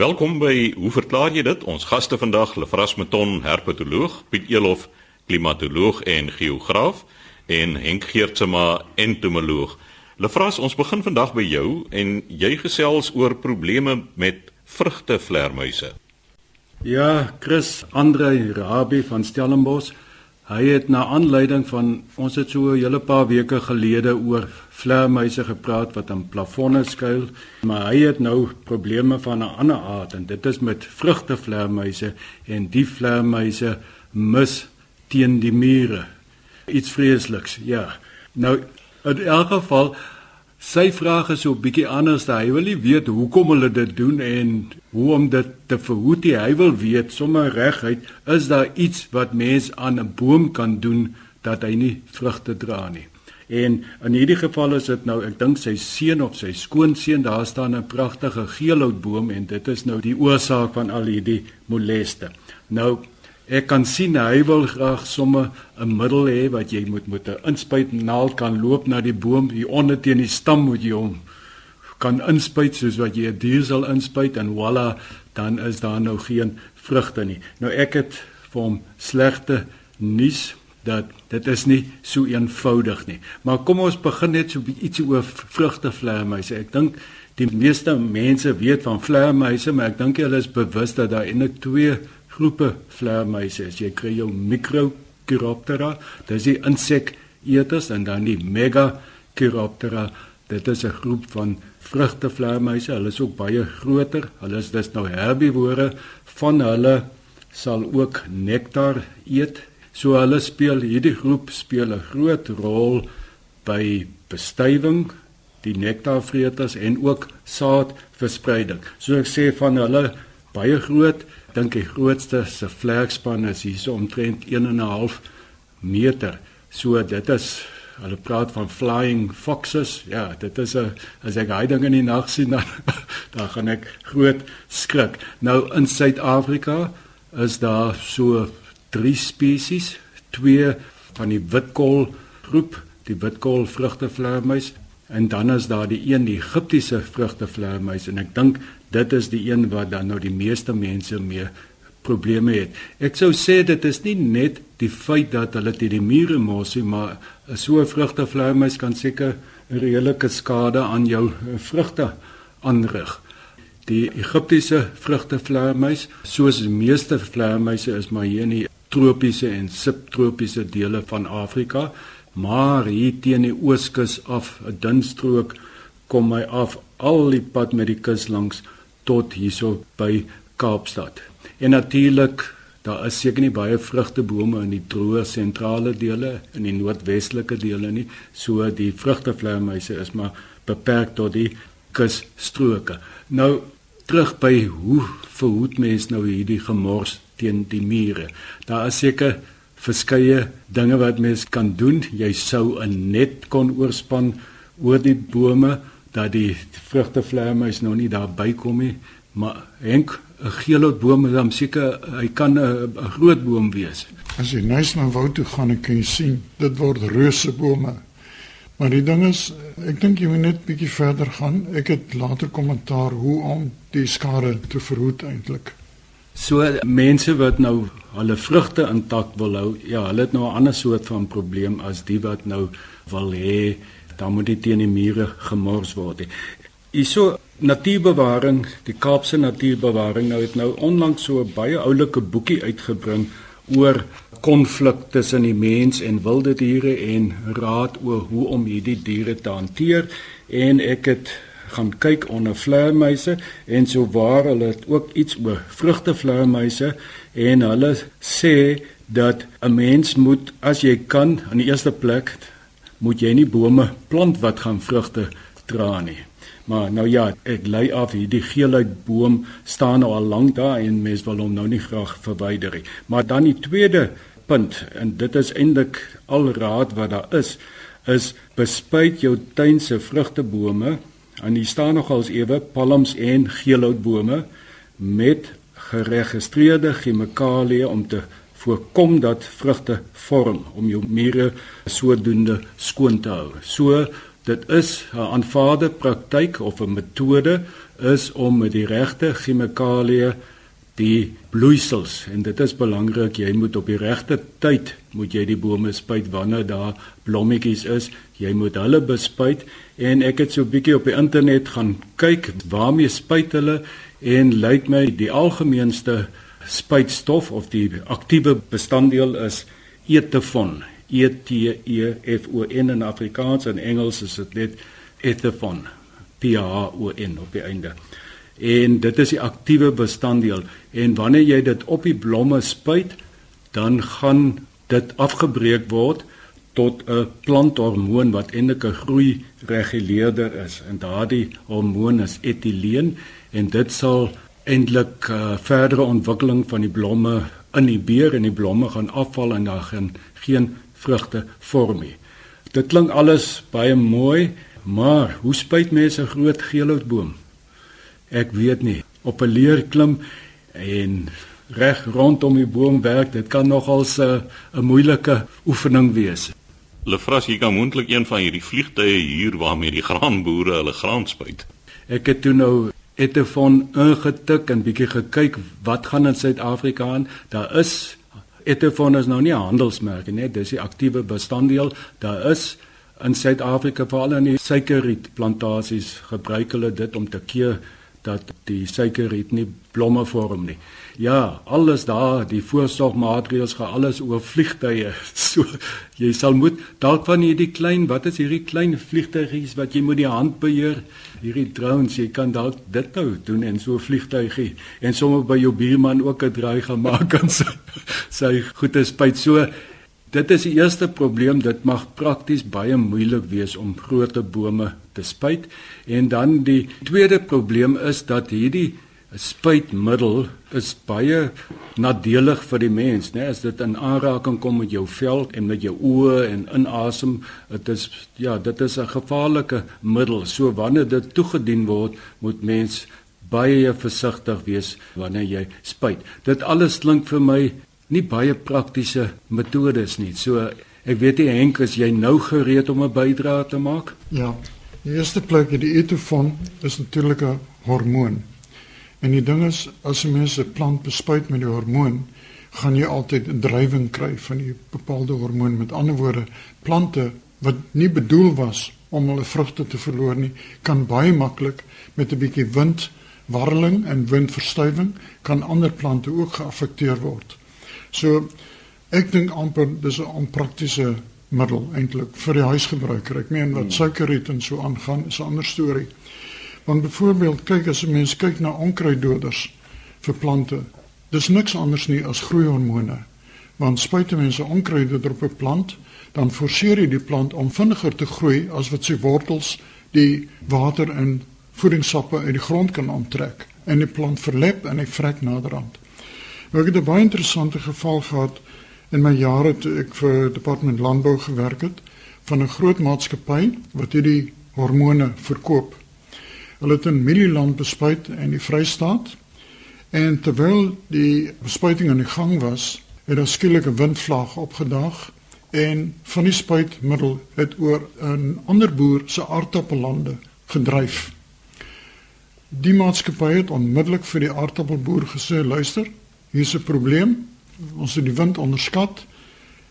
Welkom by Hoe verklaar jy dit? Ons gaste vandag, Lefras Meton, herpetoloog, Piet Elof, klimatoloog en geograaf en Henk Geertsma, entomoloog. Lefras, ons begin vandag by jou en jy gesels oor probleme met vrugtevleermuise. Ja, Chris Andre Rabbi van Stellenbosch Hy het na aanleiding van ons het so 'n hele paar weke gelede oor vleermuise gepraat wat aan plafonne skuil, maar hy het nou probleme van 'n ander aard en dit is met vrugtevleermuise en die vleermuise mis teen die mure. Iets vreesliks. Ja. Nou in elk geval Sy vraag is so 'n bietjie anders. Hy wil nie weet hoekom hulle dit doen en hoe om dit te verhoed nie. Hy wil weet sommer reguit, is daar iets wat mens aan 'n boom kan doen dat hy nie vrugte dra nie. En in hierdie geval is dit nou, ek dink sy seun of sy skoonseun, daar staan 'n pragtige geelhoutboom en dit is nou die oorsaak van al hierdie moleste. Nou Ek kan sien hy wil graag sommer 'n middel hê wat jy moet met 'n inspuit naald kan loop na die boom hier onder teen die stam moet jy hom kan inspuit soos wat jy 'n dier sal inspuit en voilà dan is daar nou geen vrugte nie. Nou ek het vir hom slegte nuus dat dit is nie so eenvoudig nie. Maar kom ons begin net so ietsie oor vrugtevleermuise. Ek dink die meeste mense weet van vleermuise, maar ek dink hulle is bewus dat daar eintlik twee groepe vleermuise is. Jy kry jou Microchiroptera, dis die inseketers en dan die Megachiroptera. Dit is 'n groep van vrugtevleermuise. Hulle is ook baie groter. Hulle is dus nou herbivore. Van hulle sal ook nektar eet. So hulle speel hierdie groep speel 'n groot rol by bestuiving die nektarvreters en ook saadverspreiding. So ek sê van hulle baie groot dink die grootste se vlerkspan is hier so omtrent 1 en 'n half meter. So dit is hulle praat van flying foxes. Ja, dit is 'n as ek hy ding in die nag sien dan dan gaan ek groot skrik. Nou in Suid-Afrika is daar so drie spesies, twee van die witkool groep, die witkool vrugtevleermuis en dan is daar die een die Egiptiese vrugtevleermuis en ek dink dit is die een wat dan nou die meeste mense mee probleme het. Ek sou sê dit is nie net die feit dat hulle teen die mure mosie, maar so 'n vrugtevleermuis kan seker 'n redelike skade aan jou vrugte aanrig. Die Egiptiese vrugtevleermuis, soos die meeste vleermuise is maar hier in die tropiese en subtropiese dele van Afrika, maar hier teen die ooskus af, 'n dun strook kom hy af al die pad met die kus langs tot hierso by Kaapstad. En natuurlik, daar is seker nie baie vrugtebome in die droë sentrale dele in die noordwestelike dele nie. So die vrugtevleermuise is maar beperk tot die kusstroke. Nou terug by hoe verhoed mens nou hierdie gemors teen die mure. Daar is seker verskeie dinge wat mens kan doen. Jy sou 'n net kon oorspan oor die bome dat die vrugtevleermuis nou nie daar bykom nie, maar Henk, 'n geelhoutboom is dan seker hy kan 'n groot boom wees. As jy nou na woud toe gaan, kan jy sien dit word reusebome. Maar die ding is, ek dink jy moet net bietjie verder gaan. Ek het later kommentaar hoe om die skade te verhoed eintlik. So mense wat nou hulle vrugte intak wil hou, ja, hulle het nou 'n ander soort van probleem as die wat nou wil hê dan moet dit teen die mure gemors word. Hierso natuurbewaring, die Kaapse natuurbewaring nou het nou onlangs so 'n baie oulike boekie uitgebring oor konflik tussen die mens en wilde diere en raad oor hoe om hierdie diere te hanteer en ek het gaan kyk onder vleermuise en so waar hulle het ook iets oor vrugtevleermuise en hulle sê dat 'n mens moet as jy kan aan die eerste plek moet jy nie bome plant wat gaan vrugte dra nie. Maar nou ja, ek lei af hierdie geelheid boom staan nou al lank daar en mens wil hom nou nie graag verwyder nie. Maar dan die tweede punt en dit is eintlik al raad wat daar is is bespuit jou tuin se vrugtebome en hier staan nogals ewe palms en geelhoutbome met geregistreerde chemikalieë om te voorkom dat vrugte vorm om jou mure sodoende skoon te hou. So dit is 'n aanvaarde praktyk of 'n metode is om met die regte chemikalieë die bloeisels en dit is belangrik jy moet op die regte tyd moet jy die bome spuit wanneer daar blommetjies is jy moet hulle bespuit en ek het so 'n bietjie op die internet gaan kyk waarmee spuit hulle en lyk my die algemeenste spuitstof of die aktiewe bestanddeel is etefon. E T E F O N in Afrikaans en Engels is dit net etefon P A O N op die einde. En dit is die aktiewe bestanddeel. En wanneer jy dit op die blomme spuit dan gaan dit afgebreek word tot 'n planthormoon wat eintlik 'n groei reguleerder is. En daardie hormoon is etieleen en dit sal eintlik uh, verdere ontwikkeling van die blomme inhibeer en die blomme gaan afval en daar gaan geen vrugte vorm nie. Dit klink alles baie mooi, maar hoe spuit mense 'n groot geelhoutboom? Ek weet nie. Op 'n leer klim en reg rondom die boom werk, dit kan nogal 'n 'n moeilike oefening wees. Lefras, jy kan moontlik een van hierdie vliegtye hier waarmee die graanboere hulle graan spuit. Ek het toe nou Etefon ingetik en bietjie gekyk wat gaan in Suid-Afrika aan. Daar is Etefon is nou nie 'n handelsmerk nie, dis die aktiewe bestanddeel. Daar is in Suid-Afrika veral in die suikerrietplantasies gebruik hulle dit om te keer dat die suikerriet nie blomme vorm nie. Ja, alles daar, die voorsorgmaatreëls gaan alles oor vliegtye. So jy sal moet dalk van hierdie klein, wat is hierdie klein vliegtyies wat jy moet die hand beheer, hierdie drones, jy kan dalk dit nou doen en so vliegtygie en sommer by jou buurman ook 'n draai gaan maak en sy, sy goeie spyt so Dit is die eerste probleem, dit mag prakties baie moeilik wees om groot bome te spuit. En dan die tweede probleem is dat hierdie spuitmiddel is baie nadelig vir die mens, né? As dit in aanraking kom met jou vel en met jou oë en inasem, dit is ja, dit is 'n gevaarlike middel. So wanneer dit toegedien word, moet mens baie versigtig wees wanneer jy spuit. Dit alles klink vir my nie baie praktiese metodes nie. So ek weet nie Henk, is jy nou gereed om 'n bydrae te maak? Ja. Die eerste plek die etofon is natuurlik 'n hormoon. En die ding is as 'n mens 'n plant bespuit met die hormoon, gaan jy altyd 'n drywing kry van die bepaalde hormoon. Met ander woorde, plante wat nie bedoel was om hulle vrugte te verloor nie, kan baie maklik met 'n bietjie wind warreling en windverstuwing kan ander plante ook geaffekteer word. So ek dink amper dis 'n onpraktiese middel eintlik vir die huisgebruiker. Ek meen wat hmm. suikerriet en so aangaan is 'n ander storie. Want byvoorbeeld kyk as 'n mens kyk na onkruiddoders vir plante, dis niks anders nie as groeihormone. Want spuit mense onkruiddoder op 'n plant, dan forceer jy die plant om vinniger te groei as wat sy wortels die water en voedingssappe uit die grond kan aantrek en die plant verlep en hy vrek naderhand. Nou, ek het 'n baie interessante geval gehad in my jare toe ek vir departement landbou gewerk het van 'n groot maatskappy wat hierdie hormone verkoop. Hulle het in Mieliland bespuit in die Vrystaat en terwyl die bespuiting aan die gang was, het daar skielik 'n windvlaag opgedaag en van die spuitmiddel het oor 'n ander boer se aardappellande gedryf. Die maatskappy het onmiddellik vir die aardappelboer gesê: "Luister, hier's 'n probleem. Ons het die wind onderskat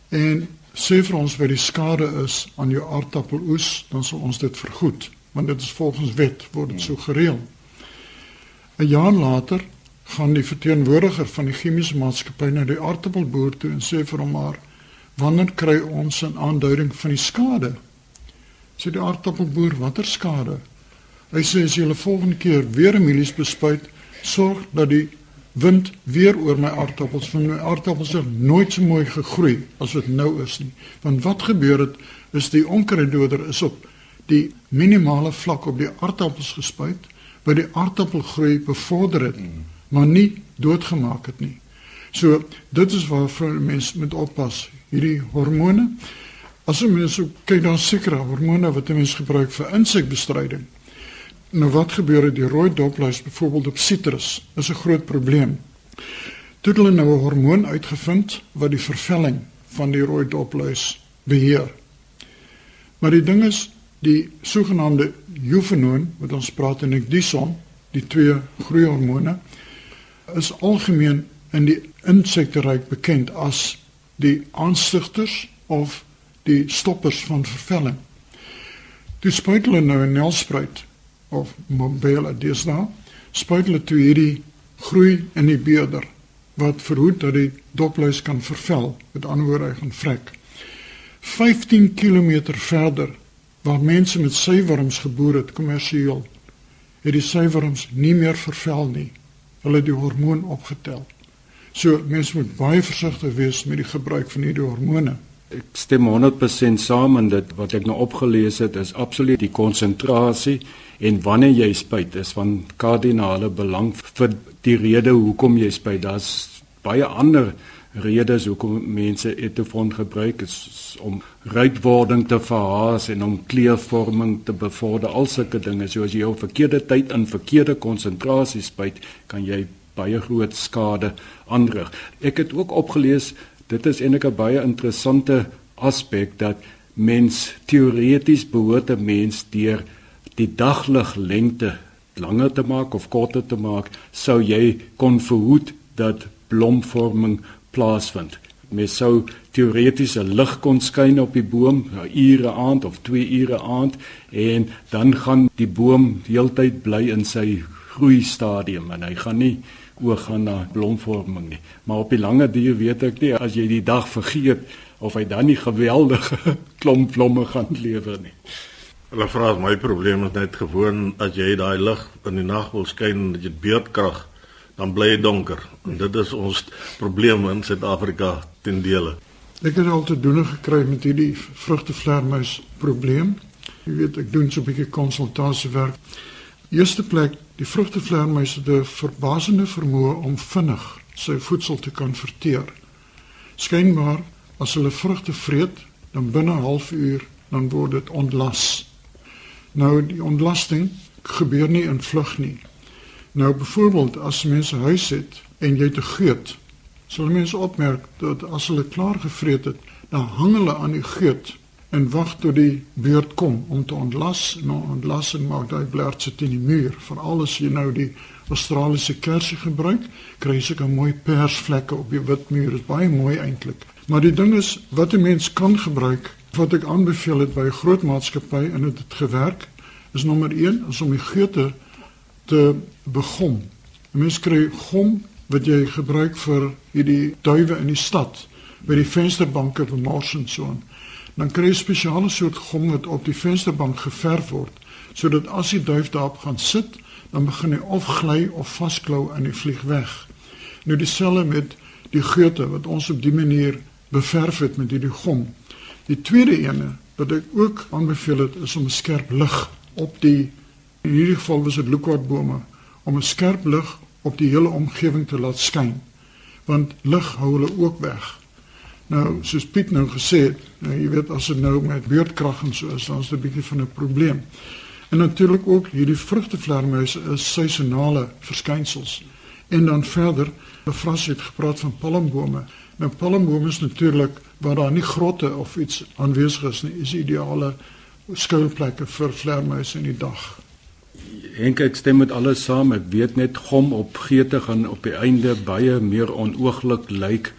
en sê vir ons wat die skade is aan jou aardappeloes, dan sal ons dit vergoed, want dit is volgens wet word dit so gereël. 'n Jaar later gaan die verteenwoordiger van die chemiese maatskappy na die aardappelboer toe en sê vir hom maar wanneer kry ons 'n aanduiding van die skade? Sê die aardappelboer, watter skade? Hy sê as jy hulle volgende keer weer mielies bespuit, sorg dat die wind weer oor my aardappels van my aardappels het nooit so mooi gegroei as wat nou is nie want wat gebeur het is die onkruiddoder is op die minimale vlak op die aardappels gespuit wat die aardappelgroei bevorder het maar nie doodgemaak het nie so dit is waar vir mense moet oppas hierdie hormone as 'n mens kyk na sekere hormone wat 'n mens gebruik vir insekbestryding Nou wat gebeur het die rooi dopluis byvoorbeeld op sitrus is 'n groot probleem. Toe hulle nou 'n hormoon uitgevind wat die vervelling van die rooi dopluis beheer. Maar die ding is die sogenaamde eufenoon wat ons praat in ekdison die twee groeihormone is algemeen in die insekteryk bekend as die aanstigters of die stoppers van vervelling. Die spuit hulle nou 'n nelspruit of mobile deesdae, spuit hulle toe hierdie groei in die beerder wat verhoed dat die dopluis kan vervel, met ander woorde hy gaan vrek. 15 km verder waar mense met suiwerms geboer het kommersieel, het die suiwerms nie meer vervel nie. Hulle het die hormoon opgetel. So mense moet baie versigtig wees met die gebruik van hierdie hormone. Ek stem 100% saam en dit wat ek nou opgelees het is absoluut die konsentrasie en wanneer jy spuit is van kardinale belang vir die rede hoekom jy spuit. Daar's baie ander redes hoekom mense etofon gebruik is om ruitwording te verhaas en om kleurvorming te bevorder al sulke dinge. So as jy op verkeerde tyd in verkeerde konsentrasie spuit, kan jy baie groot skade aanrig. Ek het ook opgelees dit is eintlik 'n baie interessante aspek dat mens teoreties behoort 'n mens deur die daglig lengte langer te maak of korter te maak sou jy kon verhoed dat blomvorming plaasvind. Mens sou teoreties 'n lig kon skyn op die boom, 'n ure aand of 2 ure aand en dan gaan die boom heeltyd bly in sy groei stadium en hy gaan nie oog gaan na blomvorming nie. Maar op die lange duur weet ek nie as jy die dag vergeet of hy dan nie geweldige klomp blomme gaan lewer nie. Hulle vra as my probleem is net gewoon as jy daai lig in die nag wil skyn en dit beerdkrag dan bly dit donker. En dit is ons probleem in Suid-Afrika ten dele. Ek het al te doen gekry met hierdie vrugtevleermuis probleem. Jy weet ek doen so 'n bietjie konsultasiewerk. Eerste plek Die vrugtevleermuis het 'n verbasende vermoë om vinnig sy voedsel te kan verteer. Skynbaar as hulle vrugte vreet, dan binne 'n halfuur dan word dit ontlas. Nou die ontlasting gebeur nie in vlug nie. Nou byvoorbeeld as mense huis het en jy te geut, sal mense opmerk dat as hulle klaar gevreet het, dan hang hulle aan die geut en wag tot die beurt kom om te ontlas. Nou ontlassing maak daai blertse teen die muur. Veral as jy nou die Australiese kersie gebruik, kry jy seker mooi persvlekke op die wit muur. Dit is baie mooi eintlik. Maar die ding is wat 'n mens kan gebruik, wat ek aanbeveel het by 'n groot maatskappy en dit het, het gewerk, is nommer 1 is om die geute te begom. 'n Mens kry gom wat jy gebruik vir hierdie duwe in die stad by die vensterbanke van Mars en so aan dan kry jy 'n spesiale soort gom wat op die vensterbank geverf word sodat as die duif daarop gaan sit, dan begin hy of gly of vasklou en hy vlieg weg. Nou dieselfde met die geute wat ons op die manier beverf het met hierdie gom. Die tweede ene wat ek ook aanbeveel het is om 'n skerp lig op die in hierdie geval was dit lookwartbome om 'n skerp lig op die hele omgewing te laat skyn want lig hou hulle ook weg. Nou, soos Piet nou gesê het, nou, jy weet as dit nou met beurtkrag en so is, dan is dit 'n bietjie van 'n probleem. En natuurlik ook hierdie vrugtevleermuise is seisonale verskynsels. En dan verder, Befras het gepraat van palmbome. Nou palmbome is natuurlik waar daar nie grotte of iets aanwesig is nie, is ideale skuilplekke vir vleermuise in die dag. Henk ek stem met alles saam. Ek weet net gom op geete gaan op die einde baie meer onooglik lyk.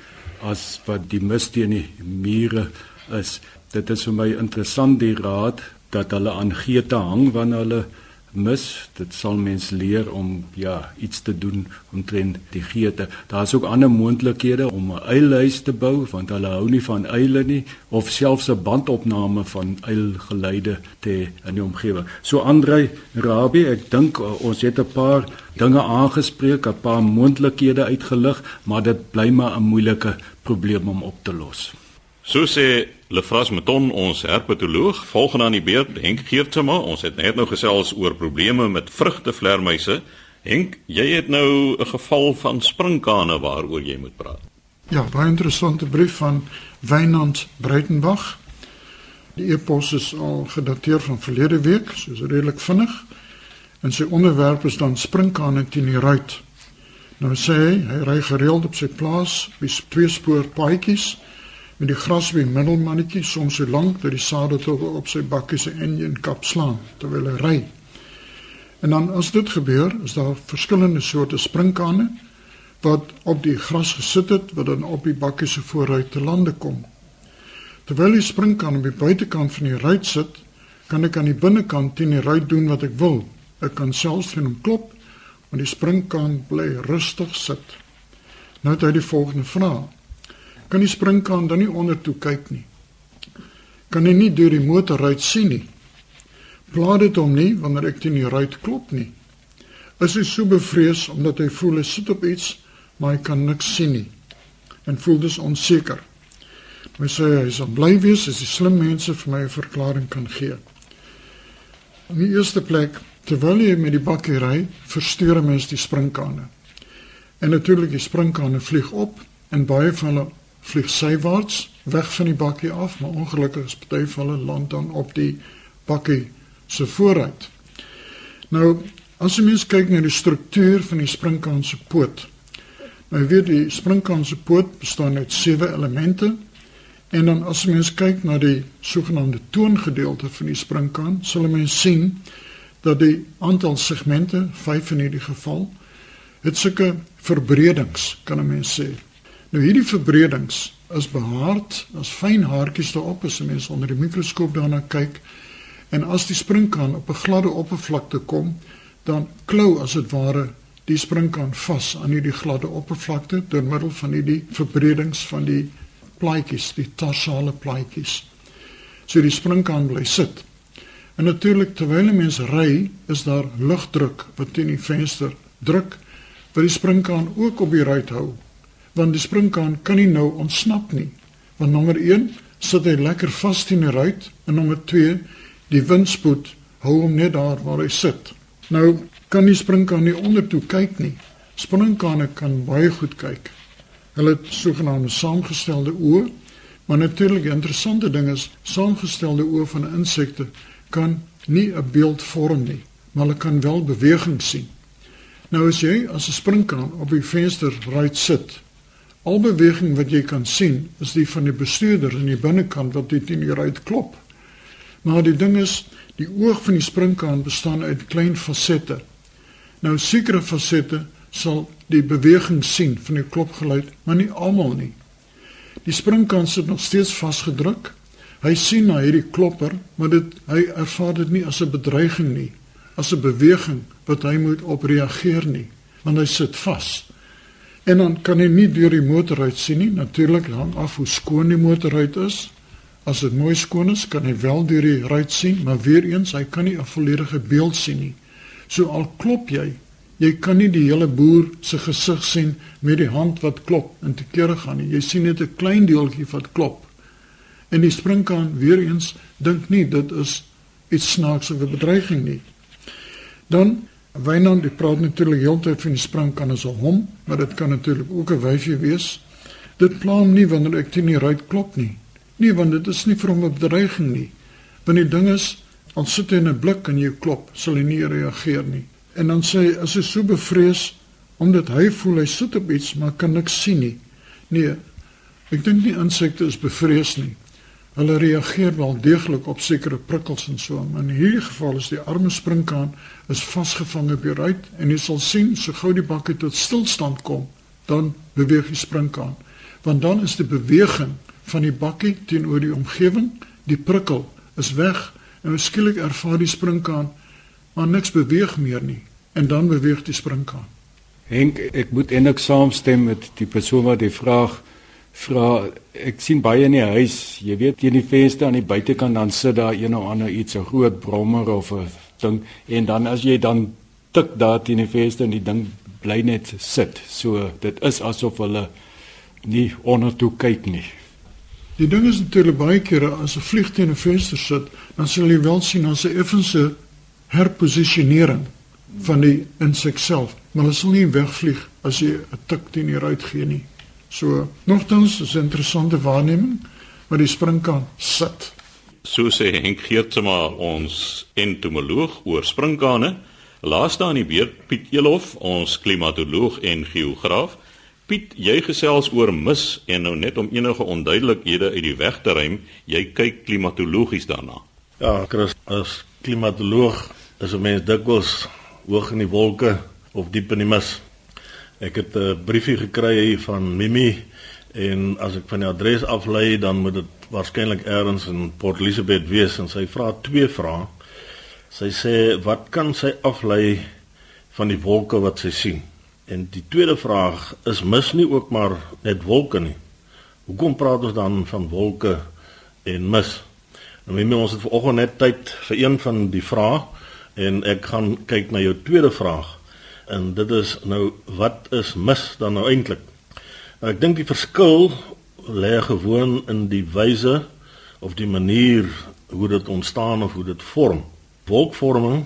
As wat die mis teen die mure is. Dit is vir my interessant die raad dat hulle aan geete hang wanneer hulle mis. Dit sal mens leer om ja, iets te doen omtrent die geete. Daar's ook ander moontlikhede om 'n eilhuis te bou want hulle hou nie van eile nie of selfs 'n bandopname van eilgeluide te in die omgewing. So Andre Rabie, ek dink uh, ons het 'n paar dinge aangespreek, 'n paar moontlikhede uitgelig, maar dit bly maar 'n moeilike probleem om op te los. So sê Lefras Meton, ons herpetoloog, volgende aan die beurt Henk Geertsma. Ons het net nou gesels oor probleme met vrugtevleermuise. Henk, jy het nou 'n geval van sprinkane waaroor jy moet praat. Ja, baie interessante brief van Wynand Breitenberg. Die e-pos is al gedateer van verlede week, soos redelik vinnig. En sy onderwerp is dan sprinkane teen die ruit. Nou sê hy, hy ry gereeld op sy plaas, by twee spoor paadjies met die gras by middelmannetjie soms so lank dat die sade tot op sy bakkie se enjin kap slaan terwyl hy ry. En dan as dit gebeur, is daar verskillende soorte sprinkane wat op die gras gesit het wat dan op die bakkie se vooruit te lande kom. Terwyl die springkaan op die buitekant van die ruit sit, kan ek aan die binnekant teen die ruit doen wat ek wil. Ek kan selfs teen hom klop, maar die springkaan bly rustig sit. Nou het hy die volgende vraag. Kan die springkaan dan nie onder toe kyk nie? Kan hy nie deur die motorruit sien nie? Pla dit hom nie wanneer ek teen die ruit klop nie. Is hy so bevrees omdat hy voel hy sit op iets, maar hy kan niks sien nie en voel dus onseker. My sê hy sal bly wees as die slim mense vir my 'n verklaring kan gee. In die eerste plek, terwyl jy met die bakkie ry, versteur mens die springkane. En natuurlik die springkane vlieg op en baie van hulle vlieg sywaarts weg van die bakkie af, maar ongelukkig is party van hulle land dan op die bakkie se vooruit. Nou, as jy mens kyk na die struktuur van die springkaan se poot. Nou weet die springkaan se poot bestaan uit sewe elemente. En dan as jy mens kyk na die sogenaamde toongedeelte van die springkaan, sal jy sien dat die aantal segmente, 5 in hierdie geval, het sulke verbredings, kan 'n mens sê. Nou hierdie verbredings is behaard, as fyn haartjies daarop as jy mens onder die mikroskoop daarna kyk, En as die springkaan op 'n gladde oppervlakte kom, dan klou as dit ware die springkaan vas aan hierdie gladde oppervlakte deur middel van hierdie verbredings van die plaatjies, die tarsale plaatjies. So die springkaan bly sit. En natuurlik terwyl 'n mens ry, is daar lugdruk wat teen die venster druk wat die springkaan ook op die ruit hou. Want die springkaan kan nie nou ontsnap nie. Want nommer 1 sit hy lekker vas teen die ruit en nommer 2 Die windspoed hou hom net daar waar hy sit. Nou kan die springkaan nie onder toe kyk nie. Springkane kan baie goed kyk. Hulle het sogenaamde saamgestelde oë, maar natuurlik die interessante ding is saamgestelde oë van insekte kan nie 'n beeld vorm nie, maar hulle kan wel beweging sien. Nou as jy as 'n springkaan op die venster ry sit, al beweging wat jy kan sien is die van die bestuurder in die binnekant wat dit in die ruit klop. Maar die ding is, die oog van die springkaan bestaan uit klein fasette. Nou sekere fasette sal die beweging sien van die klopgeluid, maar nie almal nie. Die springkaan sit nog steeds vasgedruk. Hy sien na hierdie klopper, maar dit hy ervaar dit nie as 'n bedreiging nie, as 'n beweging wat hy moet op reageer nie, want hy sit vas. En dan kan hy nie deur die motoruit sien nie. Natuurlik hang af hoe skoon die motoruit is. As dit mooi skoon is, kan hy wel deur die ruit sien, maar weer eens, hy kan nie 'n volledige beeld sien nie. So al klop jy, jy kan nie die hele boer se gesig sien met die hand wat klop en te kere gaan nie. Jy sien net 'n klein deeltjie wat klop. En die springkaan weer eens dink nie dit is iets snaaks of 'n bedreiging nie. Dan Wynand die praat natuurlik heeltyd van die springkaan as 'n hom, maar dit kan natuurlik ook 'n wyfie wees. Dit pla hom nie wanneer ek teen die ruit klop nie. Nee, want dit is nie vir hom 'n bedreiging nie. Want die ding is, al sit hy in 'n blik en jy klop, sal hy nie reageer nie. En dan sê hy, as hy so bevrees omdat hy voel hy sit op iets maar kan niks sien nie. Nee. Ek dink nie insekte is bevrees nie. Hulle reageer wel deeglik op sekere prikkels en so. In hierdie geval is die arme springkaan is vasgevang op die ruit en jy sal sien so gou die bakkie tot stilstand kom, dan beweeg die springkaan. Want dan is die beweging van die bakkie teenoor die omgewing, die prikkel is weg en skielik ervaar die springkaan maar niks beweeg meer nie en dan beweeg die springkaan. Henk, ek moet eintlik saamstem met die persoon wat die vraag vra. Ek sien baie in die huis, jy weet teen die venster aan die buitekant dan sit daar een of ander iets, 'n groot brommer of 'n ding en dan as jy dan tik daar teen die venster en die ding bly net sit. So dit is asof hulle nie onder toe kyk nie. Die ding is natuurlik baie kere as 'n vlieg teen 'n venster sit, dan sal jy wel sien as 'n effense herposisionering van die insek self, maar hulle sal nie wegvlieg as jy 'n tik teen die ruit gee nie. So, nogtans is 'n interessante waarneming, maar die springkaan sit. So sê Henk Geertsma ons entomoloog oor springkane. Laaste aan die beurt Piet Elof, ons klimatoloog en geograaf. Piet, jy gesels oor mis en nou net om enige onduidelikhede uit die weg te ruim, jy kyk klimatologies daarna. Ja, Chris, as klimatoloog is 'n mens dikwels hoog in die wolke of diep in die mis. Ek het 'n briefie gekry van Mimi en as ek van die adres aflei dan moet dit waarskynlik elders in Port Elizabeth wees en sy vra twee vrae. Sy sê wat kan sy aflei van die wolke wat sy sien? En die tweede vraag is mis nie ook maar net wolke nie. Hoekom praat ons dan van wolke en mis? Nou Mimi ons het vanoggend net tyd vir een van die vrae en ek gaan kyk na jou tweede vraag. En dit is nou wat is mis dan nou eintlik? Nou, ek dink die verskil lê gewoon in die wyse of die manier hoe dit ontstaan of hoe dit vorm. Wolkvorming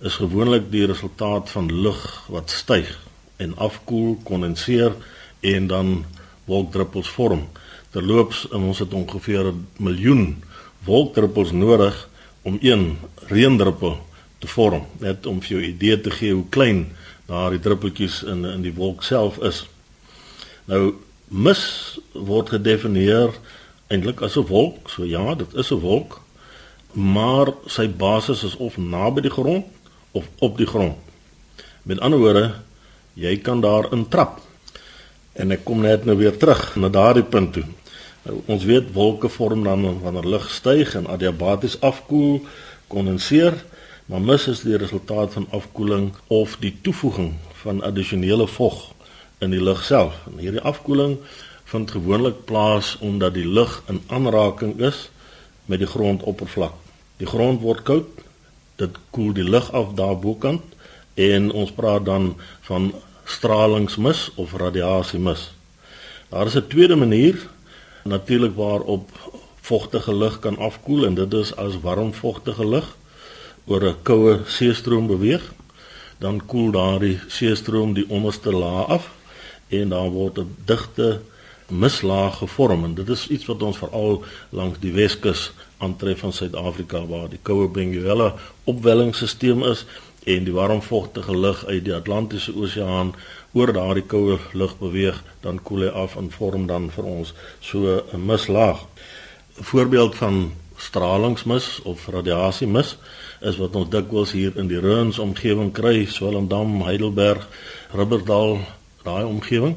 is gewoonlik die resultaat van lug wat styg en afkoel, kondenseer en dan wolkdruppels vorm. Terloops, ons het ongeveer 'n miljoen wolkdruppels nodig om een reendruppel te vorm. Net om vir jou idee te gee hoe klein daardie druppeltjies in in die wolk self is. Nou mis word gedefinieer eintlik as 'n wolk. So ja, dit is 'n wolk, maar sy basis is of naby die grond of op die grond. Met ander woorde, jy kan daar intrap. En ek kom net nou weer terug na daardie punt toe. Nou, ons weet wolke vorm dan wanneer lug styg en adiabaties afkoel, kondenseer, maar mis is die resultaat van afkoeling of die toevoeging van addisionele vog in die lug self. En hierdie afkoeling vind gewoonlik plaas omdat die lug in aanraking is met die grondoppervlak. Die grond word koud, dit koel die lug af daarbokant en ons praat dan van stralingsmis of radiasiemis. Daar is 'n tweede manier natuurlik waarop vogtige lug kan afkoel en dit is as warm vogtige lug oor 'n koue seestroom beweeg, dan koel daardie seestroom die onderste laag af en daar word 'n digte mislaag gevorm en dit is iets wat ons veral langs die Weskus aantref van Suid-Afrika waar die koue Benguela opwellingsstelsel is en die warmvogtige lug uit die Atlantiese Oseaan oor daardie koue lug beweeg, dan koel hy af en vorm dan vir ons so 'n mislaag. 'n Voorbeeld van stralingsmis of radiasiemis is wat ons dikwels hier in die Reuns omgewing kry, Swellendam, Heidelberg, Ribberdal, daai omgewing.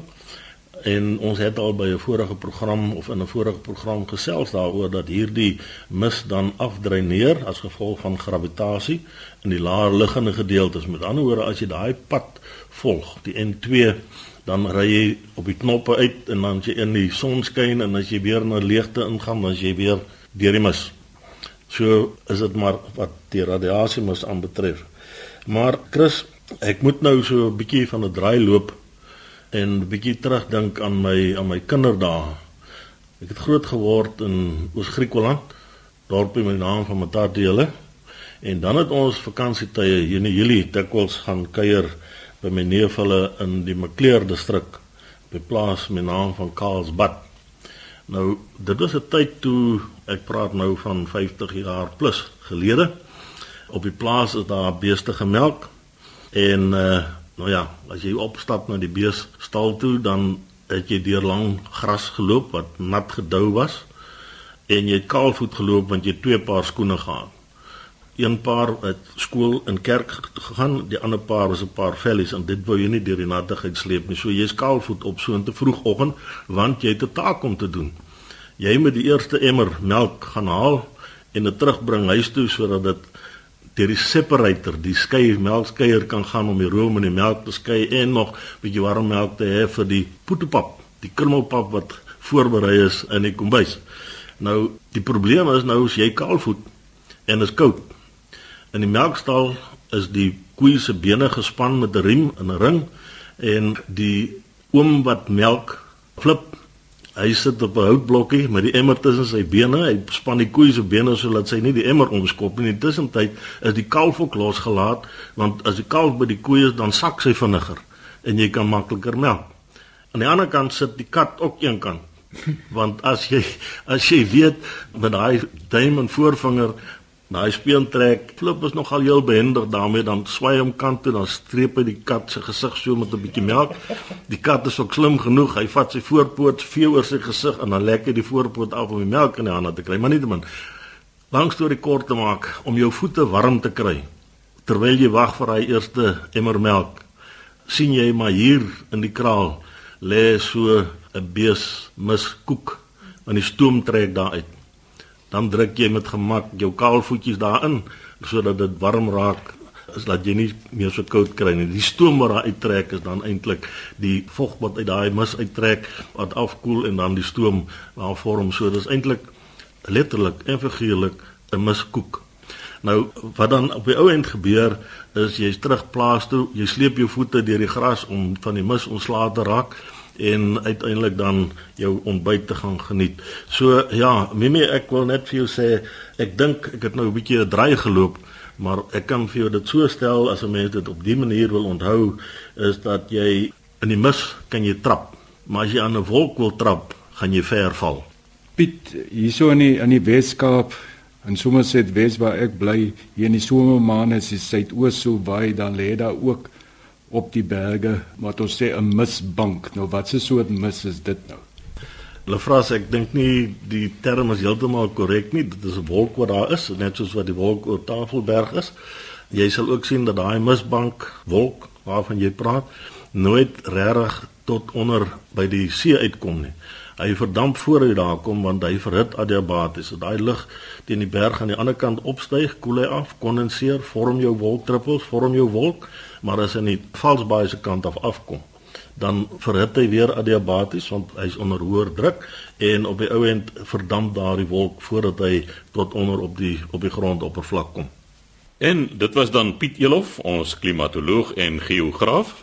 En ons het al by 'n vorige program of in 'n vorige program gesels daaroor dat hierdie mis dan afdreineer as gevolg van gravitasie in die laer liggende gedeeltes. Met ander woorde, as jy daai pad volg, die N2, dan ry jy op die knoppe uit en dan jy in die son skyn en as jy weer na leegte ingaan, dan jy weer deur die mis. So is dit maar wat die radiasie mis aanbetref. Maar Chris, ek moet nou so 'n bietjie van 'n draai loop en 'n bietjie terugdink aan my aan my kinderdae. Ek het groot geword in Oos-Griekeland, dorpie met die naam van Matadele. En dan het ons vakansietye hier in Julie dikwels gaan kuier by my neef hulle in die Maclear distrik by plaas met naam van Karlsbad. Nou, dit was 'n tyd toe ek praat nou van 50 jaar plus gelede. Op die plaas is daar beeste gemelk en uh Nou ja, as jy opstap na die beestal toe, dan het jy deur lang gras geloop wat nat gedou was en jy het kaalvoet geloop want jy twee paar skoene gehad. Een paar het skool in kerk gegaan, die ander paar was 'n paar vellies en dit wou jy nie deur die nattigheid sleep nie. So jy's kaalvoet op so 'n te vroegoggend want jy het 'n taak om te doen. Jy moet die eerste emmer melk gaan haal en dit terugbring huis toe sodat dit deur die separator, die skei melkskeier kan gaan om die room en die melk te skei en nog 'n bietjie warm melk te hê vir die poetepap, die krummelpap wat voorberei is in die kombuis. Nou, die probleem is nou as jy kaalvoet en is koud. In die melkstal is die koei se bene gespan met 'n riem in 'n ring en die oom wat melk flip Hy sit op 'n houtblokkie met die emmer tussen sy bene. Hy span die koei se bene sodat sy nie die emmer omskop nie. In die tussentyd is die kalf ook losgelaat want as die kalf by die koei is, dan sak sy vinniger en jy kan makliker melk. Aan die ander kant sit die kat ook een kant. Want as jy as jy weet met daai duim en voorvinger Daai speen trek, flip is nogal heel behendig daarmee dan swaai hom kant toe dan streep hy die kat se gesig so met 'n bietjie melk. Die kat is ook slim genoeg, hy vat sy voorpoot vee oor sy gesig en dan lek hy die voorpoot af om die melk in die hande te kry. Maar nietemin langs storie kort te maak om jou voete warm te kry. terwyl jy wag vir daai eerste emmer melk, sien jy maar hier in die kraal lê so 'n bees miskoek en die stoom trek daar uit. Dan druk jy met gemak jou kaalvoetjies daarin sodat dit warm raak is dat jy nie meer so koud kry nie. Die stoom wat daar uittrek is dan eintlik die vog wat uit daai mis uittrek wat afkoel en dan die stoom waar vorm so dis eintlik letterlik en figuurlik 'n miskoek. Nou wat dan op die ou end gebeur is jy's terug plaas toe, jy sleep jou voete deur die gras om van die mis ontslae te raak en uiteindelik dan jou ontbyt te gaan geniet. So ja, Mimi, ek wil net vir jou sê, ek dink ek het nou 'n bietjie 'n draai geloop maar ek kan vir jou dit so stel as 'n mens dit op dié manier wil onthou is dat jy in die mis kan jy trap maar as jy aan 'n wolk wil trap gaan jy ver val Piet hierso in die in die Weskaap en Somerset Wes waar ek bly hier in die somermaande is die suidoos so baie dan lê daar ook op die berge wat ons sê 'n misbank nou wat se soort mis is dit nou Hulle vra as ek dink nie die term is heeltemal korrek nie. Dit is 'n wolk wat daar is, net soos wat die wolk oor Tafelberg is. Jy sal ook sien dat daai misbank wolk waarvan jy praat nooit regtig tot onder by die see uitkom nie. Hy verdamp voor hy daar kom want hy verhit adiabaties. As daai lug teen die berg aan die ander kant opstyg, koel hy af, kondenseer, vorm jou wolkdruppels, vorm jou wolk, maar as hy nie valsbaai se kant af afkom dan verhit hy weer adiabaties want hy's onder hoër druk en op die ou end verdamp daardie wolk voordat hy tot onder op die op die grondoppervlak kom. En dit was dan Piet Elof, ons klimatoloog en geograaf.